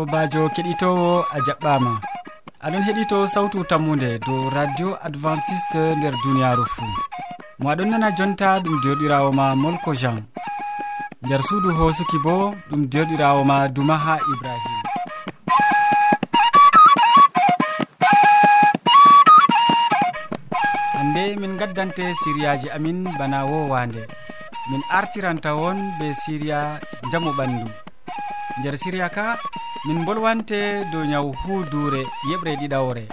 sobajo keɗitowo a jaɓɓama. Aɗon heɗito sawtu tammude dow radio adventiste nder duniyaru fuu mo aɗon nana jonta ɗum joɗirawo ma molko jean. Nder suudu hosuki bo ɗum joɗirawo ma duma ha ibrahima hande min gaddante siriyaji amin bana wowande. Min artiranta won be siriya jamu ɓandu. Nder siriya ka min bolwante dow ñaw huudure yeɓre ɗiɗawre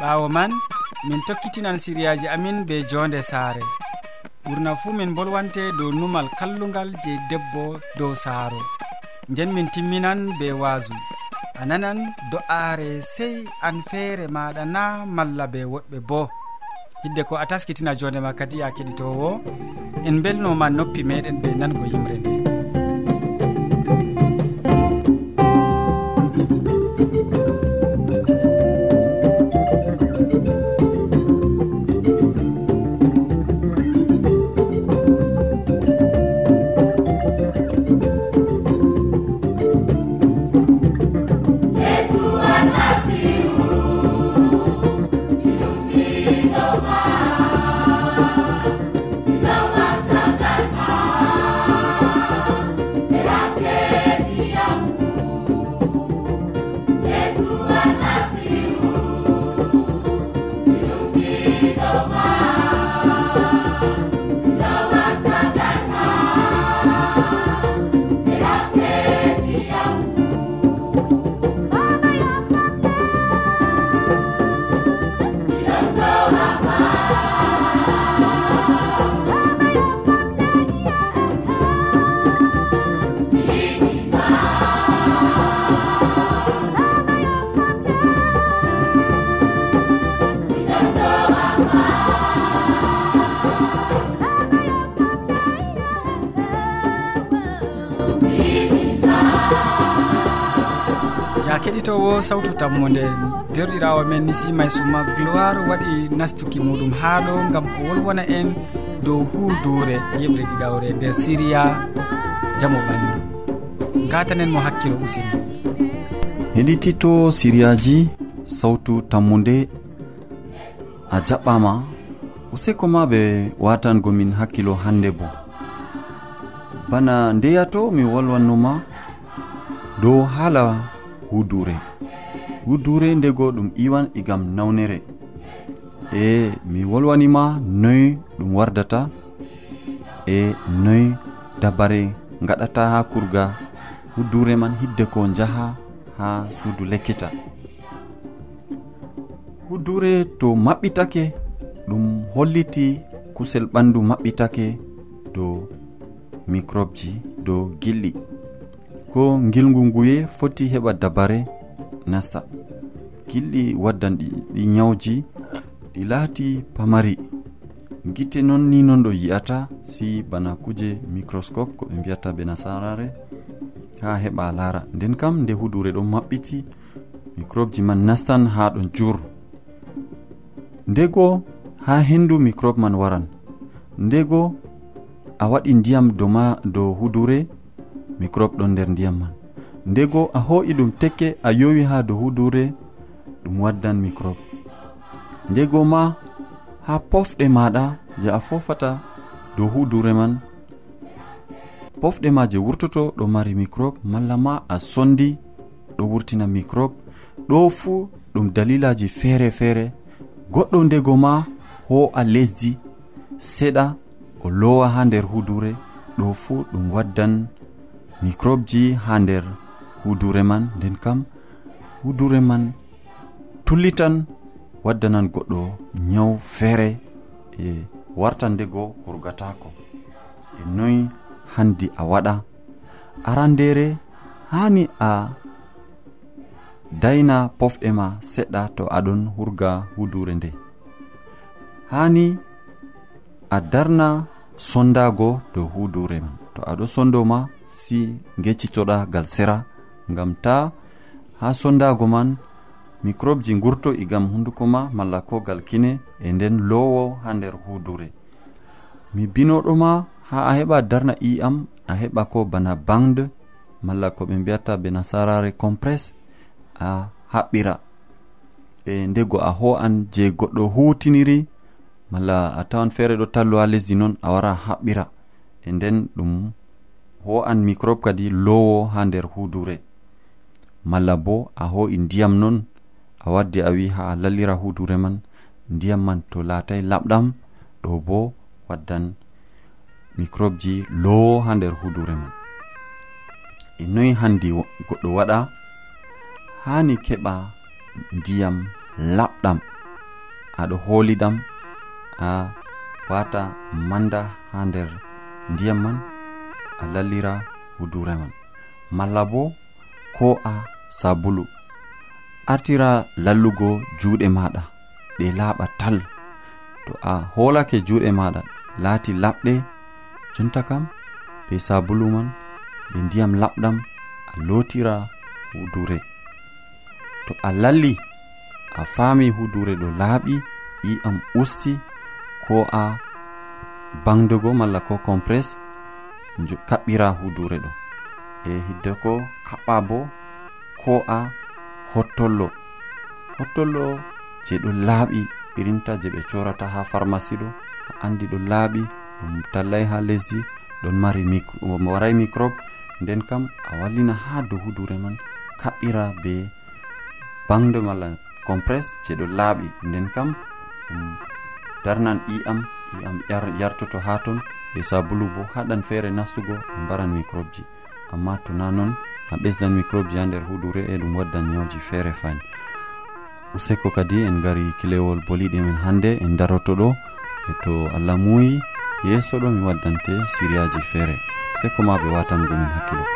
ɓaawo man min tokkitinan siriyaji amin be jonde saare. Ɓurna fuu min bolwante dow numal kallugal je debbo dow saaro. Nden min timminan be waasu a nanan do'aare sey an feere maɗa na malla be woɗɓe boo hidde ko a taskitina jondema kadi ya keɗitowo en belnoma noppi meɗen ɓe nango yimre nde. keɗitowo sawtu tammode derɗirawo men ni simaysuma gloire waɗi nastuki muɗum ha ɗo gam o wolwona en dow huudure yeɓre ɗiɗawre nder siriya jamo ɓandu. Gatanen mo hakkilo usini heɗitito siriyaji sawtu tammude a jaɓɓama useko ma ɓe watangomin hakkilo hande bo. Bana ndeyato mi wolwannoma dow haala hudure hudure ndego ɗum iwan e igam nawnere. E mi wolwanima noy ɗum wardata e noy dabare gaɗata ha kurga. Hudure man hidde ko jaha ha suudu lekkita hudure to maɓɓitake ɗum holliti kusel ɓandu maɓɓitake dow microbe ji dow gilɗi. ko ngilngu nguye foti heɓa dabare nasta. Gilɗi waddan ɗi ɗi ñawji ɗi laati pamari. Gite noon ni non ɗo yi'ata si bana kuje microscope ko ɓe mbiyata be nasarare ha heɓa laara. Nden kam nde hudure ɗon maɓɓiti microbe ji man nastan ha ɗon jur. Ndego ha hendu microbe man waran? Ndego a waɗi ndiyam doma dow hudure microbe ɗon nder ndiyam man. Ndego a ho'i ɗum tekke a yowi ha dow hudure ɗum waddan microbe ndego ma ha pofɗe maɗa je a fofata dow hudure man. Pofɗe ma je wurtoto ɗo mari microbe malla ma a sondi ɗo wurtina microbe ɗo fuu ɗum dalilaji feere feere goɗɗo ndego ma ho'a lesdi seɗa o lowa ha nder hudure ɗo fuu ɗum waddan microbe ji ha nder hudure man. Nden kam hudure man tullitan waddanan goɗɗo nyaw feere e wartan ndego hurgatako e noyi handi a waɗa. Arandere hani a dayna pofɗe ma seɗɗa to aɗon hurga hudure nde. Hani a darna sondago dow hudure man. To aɗo sondo ma si geccitoɗa gal sera. Gam ta ha sondago man microbe ji gurto igam e hunduko ma malla ko gal kine e nden lowo ha nder hudure mi binoɗoma ha a heɓa darna i'am a heɓa ko bana bangde malla ko ɓe mbiyata be nasarare compress a haɓɓira. E ndego a ho'an je goɗɗo hutiniri malla a tawan feere ɗo tallu ha lesdi noon a wara haɓɓira. E nden ɗum ho'an microbe kadi lowo ha nder hudure malla bo a ho'i ndiyam non a waddi a wi ha a lallira hudure man ndiyam man to latai laɓɗam ɗo bo waddan microbe ji lowo ha nder hudure man. E noyi handi goɗɗo waɗa hani keɓa ndiyam laɓɗam aɗo holiɗam a wata manda ha nder ndiyam man a lallira hudure man. Malla bo ko a sabulu. Artira lallugo juuɗe maɗa ɗe laaɓa tal. To a holake juuɗe maɗa laati laɓɗe jonta kam be sabulu man be ndiyam laɓɗam a lotira hudure to a lalli a faami hudure ɗo laaɓi i'am usti ko a bangdugo malla ko compress kaɓɓira hudure ɗo. E hidde ko kaɓɓa bo ko a hottollo. Hottollo je ɗo laaɓi irinta je ɓe corata ha pharmacie ɗo a andi ɗo laaɓi ɗum tallay ha lesdi ɗon mari waray microbe nden kam a wallina ha dow hudure man kaɓɓira be bangde malla compress je ɗo laaɓi. Nden kam ɗum darnan i'am i'am yartoto ha ton e sabulu bo haɗan feere nastugo ɓe mbaran microbe ji amma to na noon a ɓesdan microbe ji ha nder huɗure e ɗum waddan ñawji feere fani useko kadi en gari kilewol boliɗe men hannde en daroto ɗo e to allah muuyi yeeso ɗo mi waddante siriyaji feere useko ma ɓe watangomin hakkilo.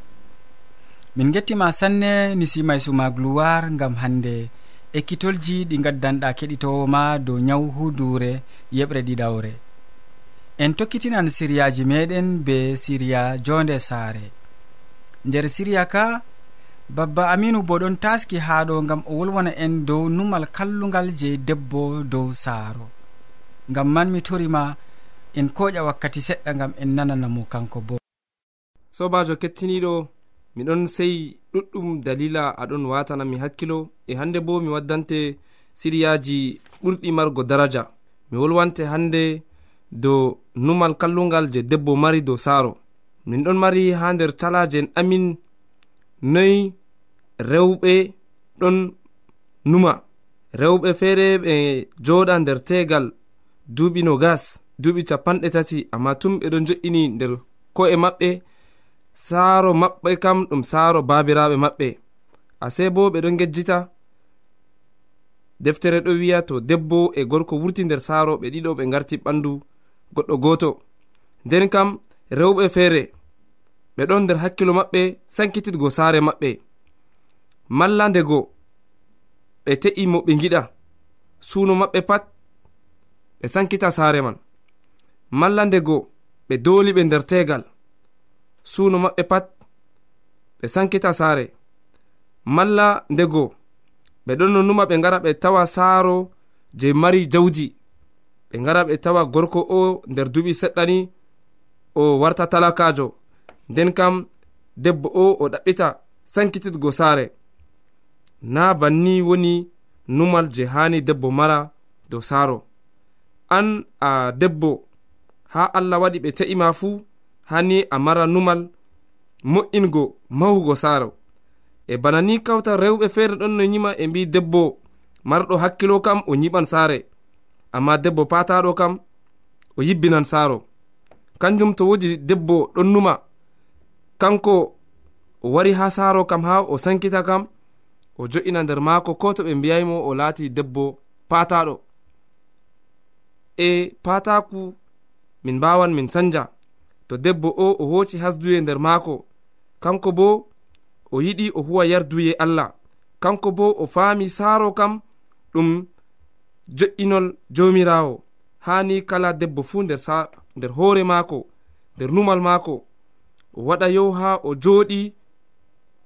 min gettima sanne ni simay suma gloire gam hande. Ekkitolji ɗi gaddanɗa keɗitowo ma dow nyawu hudure yeɓre ɗiɗawre en tokkitinan siriyaji meɗen be siriya jonde saare. Nder siriya ka babba aminu bo ɗon taski haɗo gam o wolwona en dow numal kallugal je debbo dow saaro. Gam man mi torima en koƴa wakkati seɗɗa gam en nananamo kanko bo. Sobajo kettiniɗo miɗon sey ɗuɗɗum dalila aɗon watanami hakkilo e hande bo mi waddante siriyaji ɓurɗi margo daraja. Mi wolwante hande dow numal kallungal je debbo mari dow saaro. Min ɗon mari ha nder talajen amin noyi rewɓe ɗon numa. Rewɓe feere ɓe joɗa nder tegal duuɓi no gas duuɓi capanɗe tati amma tum ɓeɗon jo'ini nder ko'e maɓɓe. saaro maɓɓe kam ɗum saaro baabiraaɓe maɓɓe. Ase bo ɓe ɗon gejjita. Deftere ɗo wi'a to debbo e gorko wurti nder saaro ɓe ɗiɗo ɓe garti ɓandu goɗɗo gooto. Nden kam rewɓe feere ɓe ɗon nder hakkilo maɓɓe sankititgo saare maɓɓe. Malla ndego ɓe te'i mo ɓe giɗa suuno maɓɓe pat ɓe sankita saare man. Malla ndego ɓe dooli ɓe nder tegal suuno maɓɓe pat ɓe sankita saare. Malla ndego ɓe ɗon no numa ɓe ngara ɓe tawa saaro je mari jawdi. Ɓe ngara ɓe tawa gorko o nder duɓi seɗɗani o warta talakajo nden kam debbo o o ɗaɓɓita sankititgo saare. Na banni woni numal je hani debbo mara dow saaro. An a debbo ha allah waɗi ɓe te'ima fuu hani a mara numal mo'ingo mahugo saaro. E bana ni kawta rewɓe feere ɗon no yima e mbi debbo marɗo hakkilo kam o yiɓan saare. Amma debbo pataɗo kam o yibbinan saaro. Kanjum to wodi debbo ɗon numa kanko o wari ha saaro kam ha o sankita kam o jo'ina nder maako ko to ɓe mbiyaymo o laati debbo pataɗo e pataku min mbawan min sanja. to debbo o o hoci hasduye nder maako. Kanko bo o yiɗi o huwa yarduye allah. Kanko bo o faami saaro kam ɗum jo'inol jomirawo hani kala debbo fuu nder nder hoore maako nder numal maako. O waɗa yow ha o jooɗi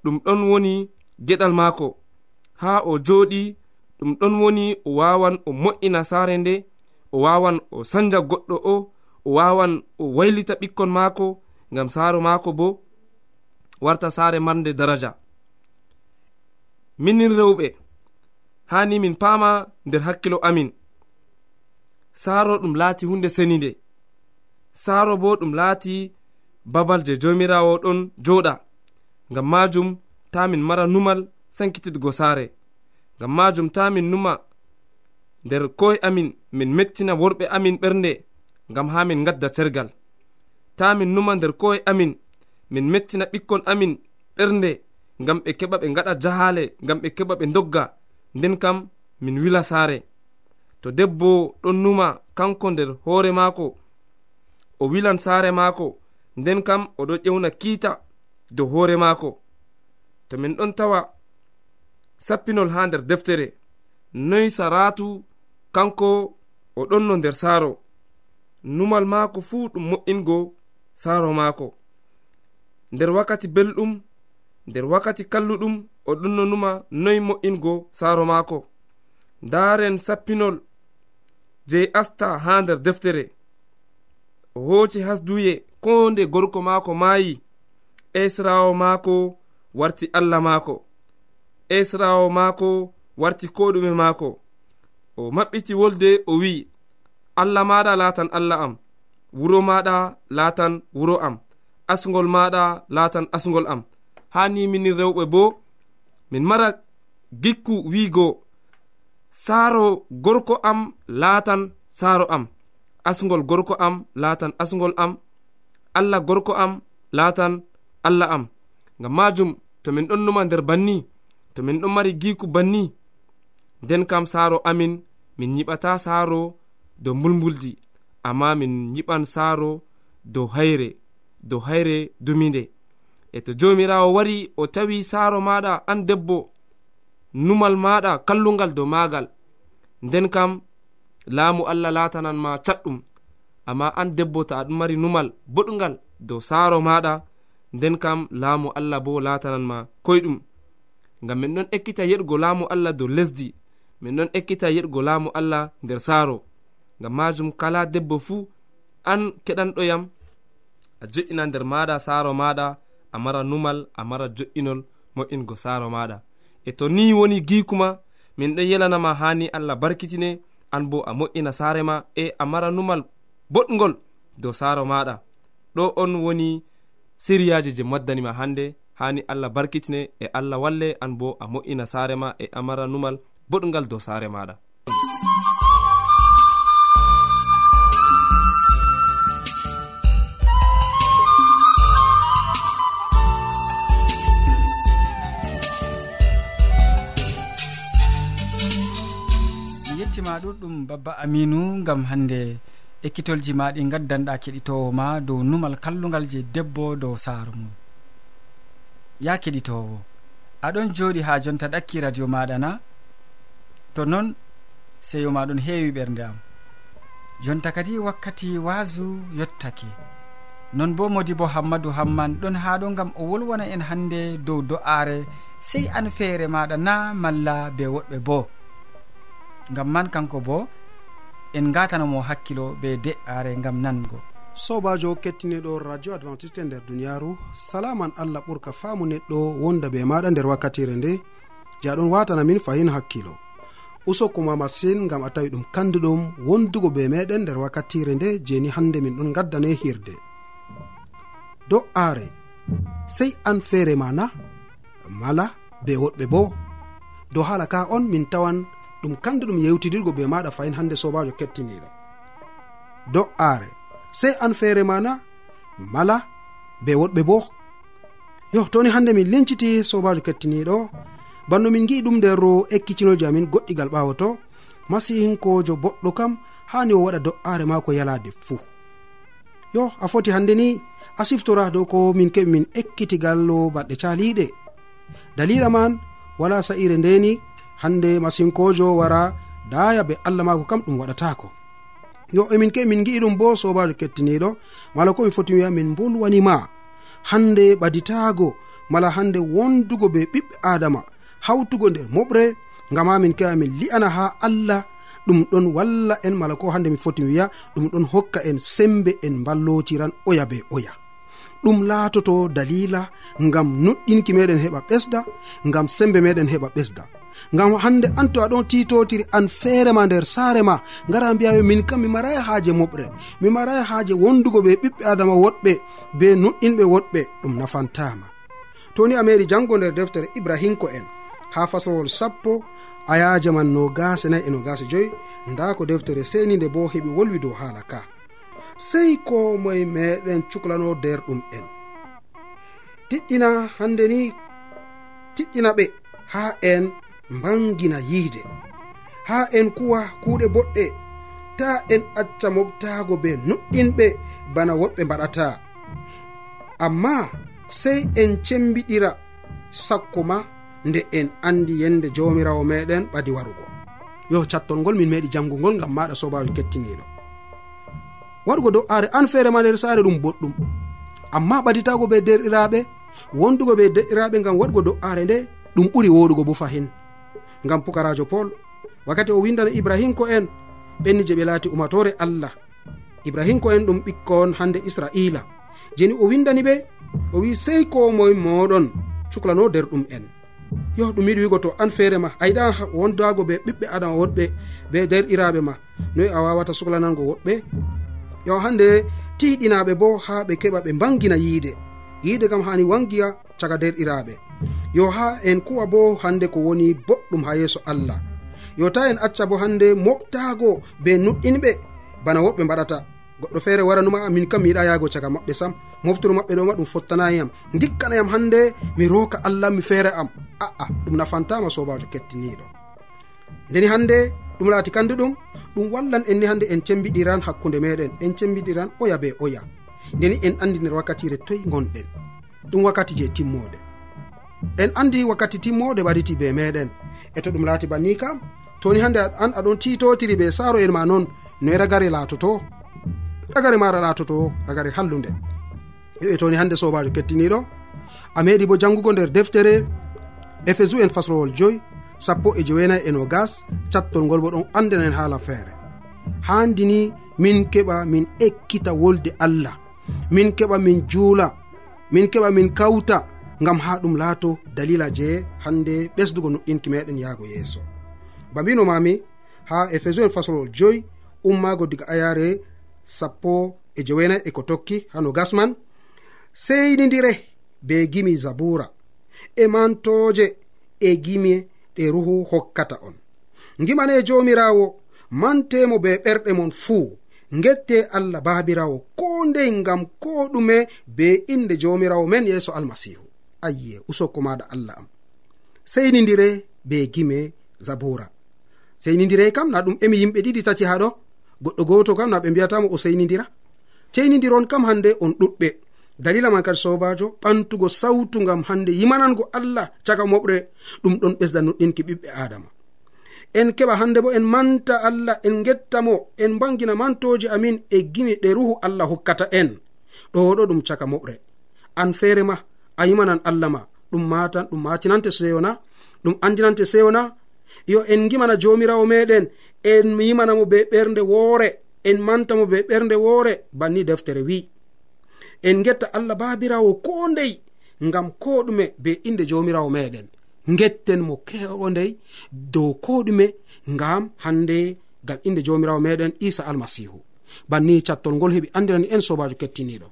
ɗum ɗon woni geɗal maako. Ha o jooɗi ɗum ɗon woni o wawan o mo'ina saare nde o wawan o sanja goɗɗo o o wawan o waylita ɓikkon maako ngam saaro maako bo warta saare marde daraja. Minin rewɓe hani min paama nder hakkilo amin. Saaro ɗum laati hunde seninde saaro bo ɗum laati babal je jomirawo ɗon joɗa ngam majum ta min mara numal sankititgo saare. Ngam majum ta min numa nder koye amin min mettina worɓe amin ɓernde. ngam ha min gadda cergal ta min numa nder koye amin min mettina ɓikkon amin ɓernde ngam ɓe keɓa ɓe gaɗa jahale ngam ɓe keɓa ɓe dogga nden kam min wila saare. To debbo ɗon numa kanko nder hoore maako o wilan saare maako. Nden kam oɗo ƴewna kiita dow hoore maako. To min ɗon tawa sappinol ha nder deftere. Noy saratu kanko o ɗonno nder saaro. numal maako fuu ɗum mo'ingo saaro maako. Nder wakkati belɗum nder wakkati kalluɗum o ɗonno numa noyi mo'ingo saaro maako. Ndaaren sappinol jey asta haa nder deftere. O hooci hasduye ko nde gorko maako maayi. Esrawo maako warti allah maako. Esrawo maako warti koɗume maako. O maɓɓiti wolde o wi'i. allah maɗa latan allah am. Wuro maɗa latan wuro am. Asgol maɗa latan asgol am. Ha ni minin rewɓe bo min mara gikku wiigo saaro gorko am laatan saaro am. Asgol gorko am laatan asgol am. Allah gorko am laatan allah am. Ngam majum to min ɗon numa nder banni to min ɗon mari giku banni. Nden kam saaro amin min yiɓata saaro dow mbulmbuldi amma min yiɓan saaro dow hayre dow hayre duminde. E to jomirawo wari o tawi saaro maɗa an debbo numal maɗa kallugal dow magal nden kam laamu allah latanan ma catɗum amma an debbo to aɗum mari numal boɗgal dow saaro maɗa nden kam laamu allah bo latanan ma koyɗum. Ngam min ɗon ekkita yeɗgo laamu allah dow lesdi min ɗon ekkita yeɗgo laamu allah nder saaro. ngam majum kala debbo fuu an keɗanɗoyam a jo'ina nder maɗa saaro maɗa a mara numal a mara jo'inol mo'ingo saaro maɗa. E to ni woni gikuma min ɗon yelanama hani allah barkitine an bo a mo'ina saarema e a mara numal boɗgol dow saaro maɗa. Ɗo on woni siriyaji je moddanima hande hani allah barkitine e allah walle an bo a mo'ina saarema e a mara numal boɗgal dow saare maɗa. ma ɗuɗɗum babba aminu gam hande ekkitolji ma ɗi gaddanɗa keɗitowo ma dow numal kallugal je debbo dow saaro mum. Ya keɗitowo aɗon jooɗi ha jonta ɗakki radio maɗa na to noon seyo maɗon heewi ɓernde am. Jonta kadi wakkati waasu yottake. Non bo modi bo hammadou hamman ɗon ha ɗo gam o wolwana en hande dow do'aare sey an feere maɗa na malla be woɗɓe boo gam man kanko bo en gatanamo hakkilo be de'are gam nango. Sobajo kettiniɗo radio adventiste e nder duniyaru salaman allah ɓurka faamu neɗɗo wonda be maɗa nder wakkatire nde jaɗon watanamin fayin hakkilo. Usokkuma masin gam a tawi ɗum kanduɗum wondugo be meɗen nder wakkatire nde jeni hande min ɗon gaddane hirde. Do'are sey an feere ma na mala be woɗɓe bo. Dow hala ka on min tawan ɗum kandu ɗum yewtidirgo be maɗa fayin hande sobajo kettiniɗo do'are sey an feere mana mala be woɗɓe bo. Yo toni hande min linciti sobajo kettiniɗo banno min gi'i ɗum nder ekkitinoji amin goɗɗigal ɓawo to masihinkojo boɗɗo kam hani o waɗa do'aare maako yalade fuu. Yo a foti hande ni a siftora dow ko min keɓi min ekkitigallo baɗɗe caliɗe dalila man wala sa'ire ndeni hande masinkojo wara daya be allah mako kam ɗum waɗatako yo emin ke min gi'i ɗum bo sobajo kettiniɗo mala ko min foti wiya min bolwanima hande ɓaditago mala hande wondugo be ɓiɓɓe adama hawtugo nder moɓre ngama min kewa min li'ana ha allah ɗum ɗon walla en mala ko hande mi foti wiya ɗum ɗon hokka en sembe en ballotiran oya be oya. Ɗum laatoto dalila ngam nuɗɗinki meɗen heɓa ɓesda ngam sembe meɗen heɓa ɓesda. ngam hande an to aɗon titotiri an feerema nder saare ma ngara mbiya min kam mi marai haaje moɓre mi marai haaje wondugo ɓe ɓiɓɓe adama woɗɓe be nuɗɗinɓe woɗɓe ɗum nafantama. Toni a meri jango nder deftere ibrahinko en. Ha faslowol sappo ayaje man no gase nayi e no gase joyi nda ko deftere seni nde bo heɓi wolwi dow haala ka. Sei ko moye meɗen cuklano nder ɗum en. Tiɗɗina hande ni tiɗɗina ɓe ha en mbangina yiide. Ha en kuwa kuuɗe boɗɗe ta en acca mobtaago be nuɗɗinɓe bana woɗɓe mbaɗata. Amma sey en cembiɗira sakko ma nde en andi yende jomirawo meɗen ɓadi warugo. Yo cattol ngol min meeɗi jangugol gam maɗa sobajo kettiniɗo waɗugo dow are an feere ma nder saare ɗum boɗɗum. Amma ɓaditago be derɗiraɓe wondugo be derɗiraɓe gam waɗugo dow are nde ɗum ɓuri woɗugo bo fahin ngam pukarajo pol wakkati o windana ibrahinko en ɓenni je ɓe laati umatore allah. Ibrahinko en ɗum ɓikkon hande israila. Jeni o windani ɓe o wi sey ko moye moɗon cuklano nder ɗum en. Yo ɗum yiɗi wigo to an feere ma. A yiɗa wondago be ɓiɓɓe adama woɗɓe be nder iraɓe ma. Noyi a wawata suklanango woɗɓe. Yo hande tiɗinaɓe bo ha ɓe keɓa ɓe bangina yiide. Yiide kam hani wangiya caga nder iraɓe yo ha en kuwa bo hande ko woni boɗɗum ha yeeso allah. Yo ta en acca bo hande moɓtago be nuɗɗinɓe bana woɓɓe mbaɗata. Goɗɗo feere waranuma min kam mi yiɗa yahgo caga maɓɓe sam. Moftoro maɓɓe ɗoma ɗum fottanayiyam dikkanayam hande mi roka allah mi feere am. Aa ɗum nafantama sobajo kettiniɗo ndeni hande ɗum laati kandi ɗum ɗum wallan en ni hande en cembiɗiran hakkunde meɗen en cembiɗiran oya be oya. Ndeni en andi nder wakkatire toyi gonɗen ɗum wakkati je timmode. en andi wakkati timmode ɓaditi be meɗen. E to ɗum laati banni kam toni hande an aɗon titotiri be saro en ma noon noe ragare laatoto. Ragare mara laatoto ragare hallude e toni hande sobajo kettiniɗo a meɗi bo jangugo nder deftere éphésu en fasrowol joyi sappo e jowenayi e no gas cattol ngol bo ɗon andenen haala feere. Handini min keɓa min ekkita wolde allah min keɓa min juula min keɓa min kawta gam ha ɗum laato dalila je hande ɓesdugo nuɗɗinki meɗen yahgo yeeso. Ba mbinomami ha éphésiens fasolol joyi ummago diga ayare sappo e jewena e ko tokki ha no gasman seynidire be gimi zabura e mantoje e gimi ɗe ruhu hokkata on. Gimane jomirawo mantemo be ɓerɗe mon fuu gette allah babirawo ko ndey ngam ko ɗume be inde jomirawo men yeeso almasihu ayye usokko maɗa allah am. Seynidire be gime zabura seynidire kam na ɗum emi yimɓe ɗiɗi tati haɗo goɗɗo goto kam na ɓe mbiyatamo o seynidira seynidiron kam hande on ɗuɗɓe. Dalila man kadi sobajo ɓantugo sawtu gam hande yimanango allah caka moɓre. Ɗum ɗon ɓesda noɗɗinki ɓiɓɓe adama en keɓa hande bo en manta allah en gettamo en bangina mantoji amin e gimi ɗe ruhu allah hokkata en. Ɗo ɗo ɗum caka moɓre. An feere ma. a yimanan allah ma. Ɗum matan ɗum matinante sewna ɗum andinante sewna yo en gimana jomirawo meɗen en yimanamo be ɓernde woore en mantamo be ɓernde woore banni deftere wi. En getta allah babirawo ko ndey ngam ko ɗume be inde jomirawo meɗen. Getten mo ko ndey dow ko ɗume ngam hande gal inde jomirawo meɗen isa almasihu. Banni cattol ngol heɓi andirani en sobajo kettiniɗo.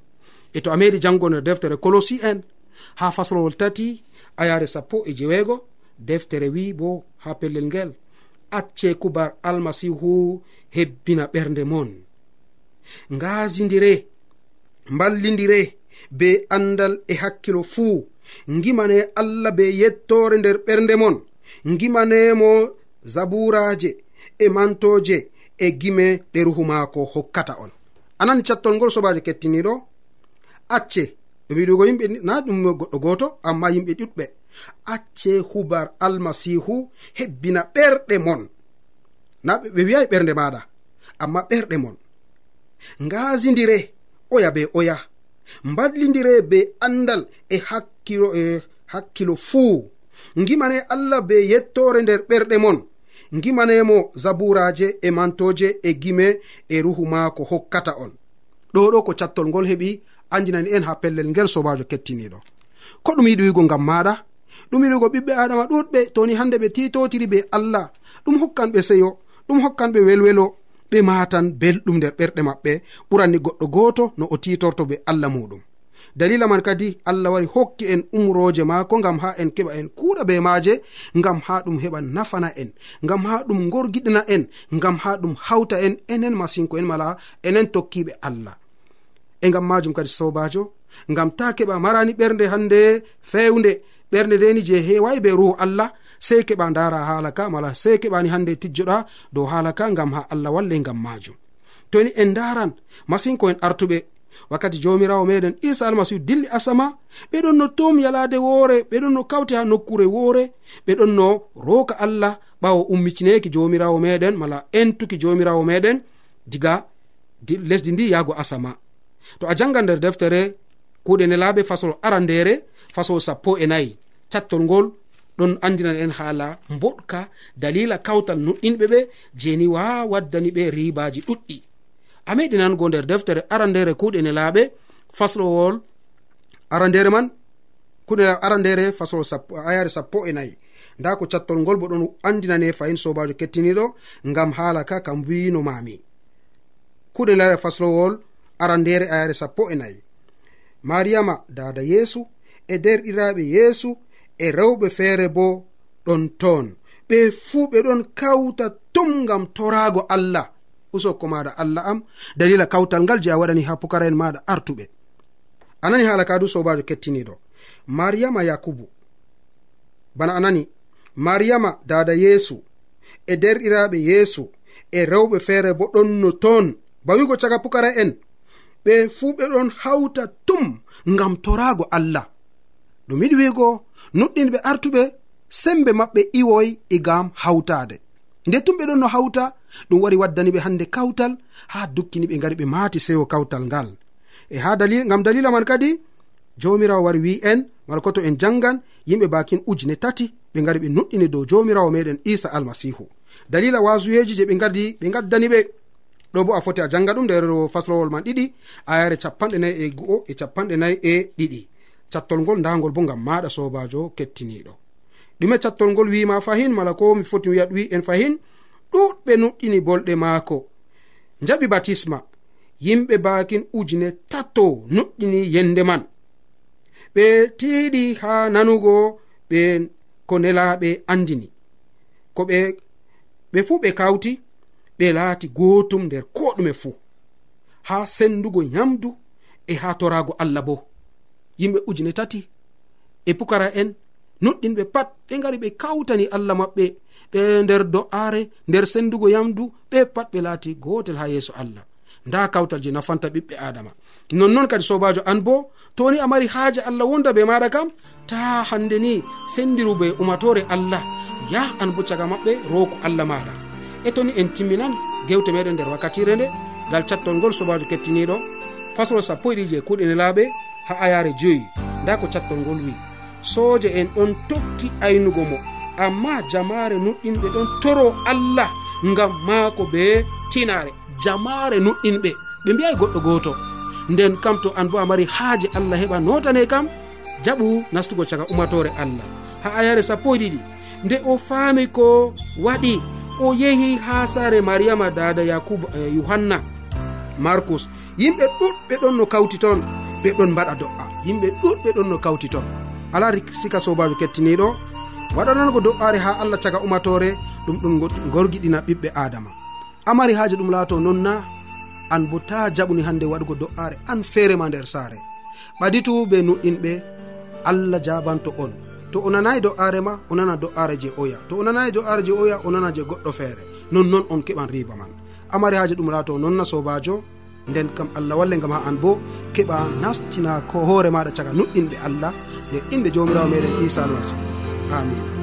E to a meɗi jango nder deftere colosi en ha faslowol tati ayare sappo e jeweego deftere wi bo ha pellel ngel. Acce kubar almasihu hebbina ɓernde mon. Ngaasindire mballidire be andal e hakkilo fuu. Gimane allah be yettore nder ɓernde mon. Gimanemo zaburaje e mantoje e gime ɗe ruhu maako hokkata on. Anani cattol ngol sobajo kettiniɗo acce wiɗugo yimɓe na ɗum goɗɗo goto amma yimɓe ɗuɗɓe. Acce hubar almasihu hebbina ɓerɗe mon. Na ɓe wiyai ɓernde maɗa amma ɓerɗe mon. Ngaasindire oya be oya. Mballidire be andal e hakkilo e hakkilo fuu. Gimane allah be yettore nder ɓerɗe mon. Gimanemo zaburaje e mantoje e gime e ruhu maako hokkata on. Ɗo ɗo ko cattol ngol heɓi andinani en ha pellel ngel sobajo kettiniɗo. Ko ɗum yiɗi wigo ngam maɗa? Ɗum yiɗi wigo ɓiɓɓe adama ɗuɗɓe toni hande ɓe titotiri be allah. Ɗum hokkan ɓe seyo ɗum hokkan ɓe welwelo ɓe matan belɗum nder ɓerɗe maɓɓe. Ɓuranni goɗɗo goto no o titorto be allah muɗum. Dalila man kadi allah wari hokki en umroje maako ngam ha en keɓa en kuuɗa be maaje ngam ha ɗum heɓa nafana en ngam ha ɗum gorgiɗina en ngam ha ɗum hawta en enen masinko en mala enen tokkiɓe allah. e ngam majum kadi sobajo ngam ta keɓa marani ɓernde hande fewnde ɓernde ndeni je hewayi be ruhu allah sei keɓa dara hala ka mala sei keɓani hande tijjoɗa dow hala ka ngam ha allah walle ngam majum. Toni en daran masin ko en artuɓe. Wakkati jomirawo meɗen isa almasihu dilli asama ɓeɗon no tom yalade woore ɓeɗon no kawti ha nokkure woore ɓeɗon no roka allah ɓawo ummicineki jomirawo meɗen mala entuki jomirawo meɗen diga lesdi ndi yahgo asama. to a janga nder deftere kuɗe nde laaɓe fasol arandere fasol sappo e nayi. Cattol ngol ɗon andinan en haala boɗka dalila kawtal nuɗɗinɓe ɓe jeni wa waddani ɓe ribaji ɗuɗɗi. A meɗinango nder deftere arandere kuɗe ne laaɓe faslowol arandere man kuɗe arandere faslowol ayare sappo e nayi. Nda ko cattol ngol bo ɗon andinane fayin sobajo kettiniɗo ngam haala ka kam wino mami kuɗe lare faslowol arandere ayare sappo e nayi. Mariyama dada yeesu e derɗiraɓe yeesu e rewɓe feere bo ɗon toon. Ɓe fuu ɓe ɗon kawta tum ngam toraago allah. Usokko maɗa allah am dalila kawtal ngal je a waɗani ha pukara en maɗa artuɓe. Anani haala kadu sobajo kettiniɗo. Mariyama yakubu. Bana anani mariyama dada yeesu e derɗiraɓe yeesu e rewɓe feere bo ɗon no toon. Bawigo caga pukara en ɓe fuu ɓe ɗon hawta tum ngam torago allah. Ɗum yiɗi wiigo nuɗɗinɓe artuɓe sembe maɓɓe iwoy igam hawtade nde tum ɓe ɗon no hawta ɗum wari waddani ɓe hande kawtal ha dukkini ɓe gari ɓe maati sewo kawtal ngal. E ha dalil ngam dalila man kadi jomirawo wari wi en mala koto en janngan yimɓe bakin ujune tati ɓe gari ɓe nuɗɗini dow jomirawo meɗen isa almasihu dalila wasuyeji je ɓe gadi ɓe gaddani ɓe. ɗo bo a foti a janga ɗum nder faslowol man ɗiɗi ayare capanɗe nayi e go'o e capanɗe nayi e ɗiɗi. Cattol ngol ndagol bo gam maɗa sobajo kettiniɗo. Ɗume cattol ngol wima fahin mala ko mi foti wiyat wi en fahin ɗuɗɓe nuɗɗini bolɗe maako. Jaɓi batisma yimɓe bakin ujune tato nuɗɗini yende man. Ɓe tiiɗi ha nanugo ɓe ko nelaɓe andini. Ko ɓe ɓe fuu ɓe kawti ɓe laati gotum nder ko ɗume fuu. Ha sendugo nyamdu e ha torago allah bo yimɓe ujune tati e pukara en nuɗɗinɓe pat ɓe gari ɓe kawtani allah maɓɓe ɓe nder do'are nder sendugo yamdu ɓe pat ɓe laati gotel ha yeeso allah. Nda kawtal je nafanta ɓiɓɓe adama nonnoon kadi sobajo an bo toni a mari haaje allah wonda be maɗa kam ta hande ni sendiru be umatore allah yah an bo caga maɓɓe roko allah maɗa e toni en timminan gewte meɗen nder wakkatire nde ngal cattol ngol sobajo kettiniɗo. Fasol sappo e ɗiɗi e kuuɗe laaɓe ha ayare joyi nda ko cattol ngol wi. Sooje en ɗon tokki aynugo mo amma jamare nuɗɗinɓe ɗon toro allah ngam maako be tinare jamare nuɗɗinɓe ɓe mbi'ai goɗɗo gooto. Nden kam to an bo a mari haaje allah heɓa notane kam jaɓu nastugo caga umatore allah. Ha ayare sappo e ɗiɗi nde o faami ko waɗi o yehi ha sare mariama dada yakuba eh, yohanna markus. Yimɓe ɗuɗɓe ɗon no kawti toon ɓe ɗon mbaɗa do'a. Yimɓe ɗuɗɓe ɗon no kawti toon. Ala sika sobajo kettiniɗo waɗanango do'are ha allah caga umatore ɗum ɗum gorgiɗina ɓiɓɓe adama amari haaji ɗum laato non na an bo ta jaɓuni hande waɗugo do'are an feerema nder saare. Ɓaditu be nuɗɗinɓe allah jabanto on. to o nanayi do'are ma o nana do'are je oya. To o nanayi do'are je oya o nana je goɗɗo feere. Nonnoon on keɓan riba man. Amari haji ɗum ra nonna sobajo nden kam allah walle gam ha an bo keɓa nastina ko hoore maɗa caga nuɗɗinɗe allah nde inde jomirawo meɗen isa almasihu amina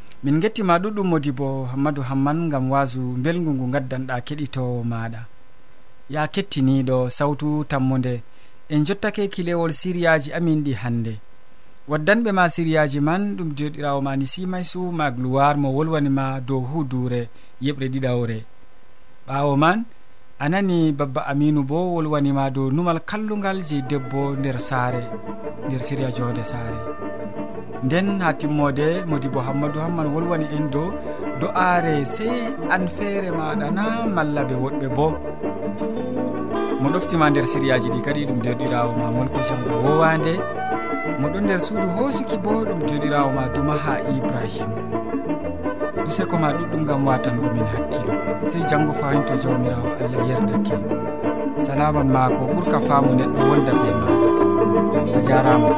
min gettima ɗuɗɗum modi bo hammadou hamman gam wasu belgu ngu gaddanɗa keɗitowo maɗa ya kettiniɗo sawtu tammode en jottake kilewol siriyaji amin ɗi hannde. Waddanɓe ma siriyaji man ɗum joɗirawo mani simaysu simaisu mo wolwanima dow hudure yeɓre ɗiɗawre. Ɓawo man a nani babba aminu bo wolwanima dow numal kallugal je debbo nder saare nder siriya jonde saare. nden ha timmode modi bo hammadou hamman wolwani en dow do'aare sey an feere maɗa na malla ɓe woɗɓe bo. Mo ɗoftima nder siriyaji ɗi kadi ɗum derɗirawo ma molko jamgo wowande. Moɗon nder suudu hosuki bo ɗum derɗirawo ma duma ha ibrahima useko ma ɗuɗɗum gam watangomin hakkilo. Sey janggo fayinto jawmirawo allah yerdake salaman ma ko ɓuurka faamu neɗɗo wonda be maɗa. A jarama.